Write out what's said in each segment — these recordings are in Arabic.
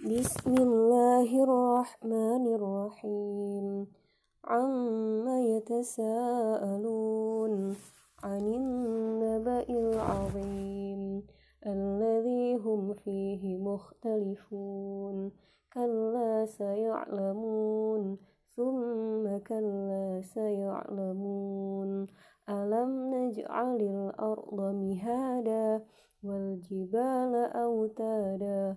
بسم الله الرحمن الرحيم عما يتساءلون عن النبأ العظيم الذي هم فيه مختلفون كلا سيعلمون ثم كلا سيعلمون ألم نجعل الأرض مهادا والجبال أوتادا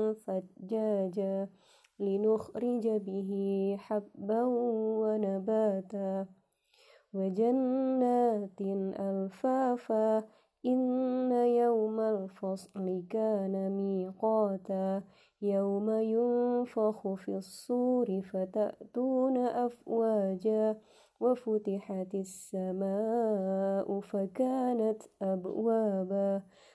فجاجا لنخرج به حبا ونباتا وجنات ألفافا إن يوم الفصل كان ميقاتا يوم ينفخ في الصور فتأتون أفواجا وفتحت السماء فكانت أبوابا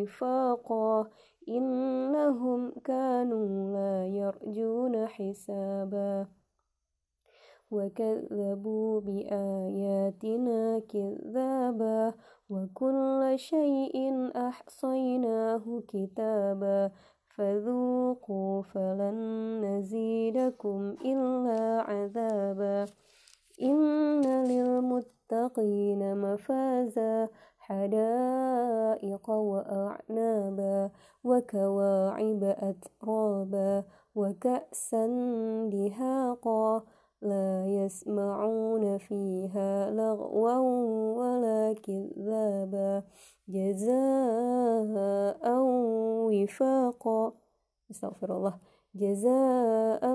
وفاقا إنهم كانوا لا يرجون حسابا. وكذبوا بآياتنا كذابا وكل شيء أحصيناه كتابا. فذوقوا فلن نزيدكم إلا عذابا. إن للمتقين مفازا. حدائق وأعنابا وكواعب أترابا وكأسا دهاقا لا يسمعون فيها لغوا ولا كذابا جزاء وفاقا. أستغفر الله. جزاء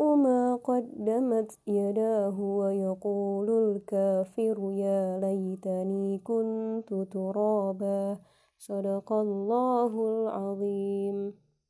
ما قدمت يداه ويقول الكافر يا ليتني كنت ترابا صدق الله العظيم.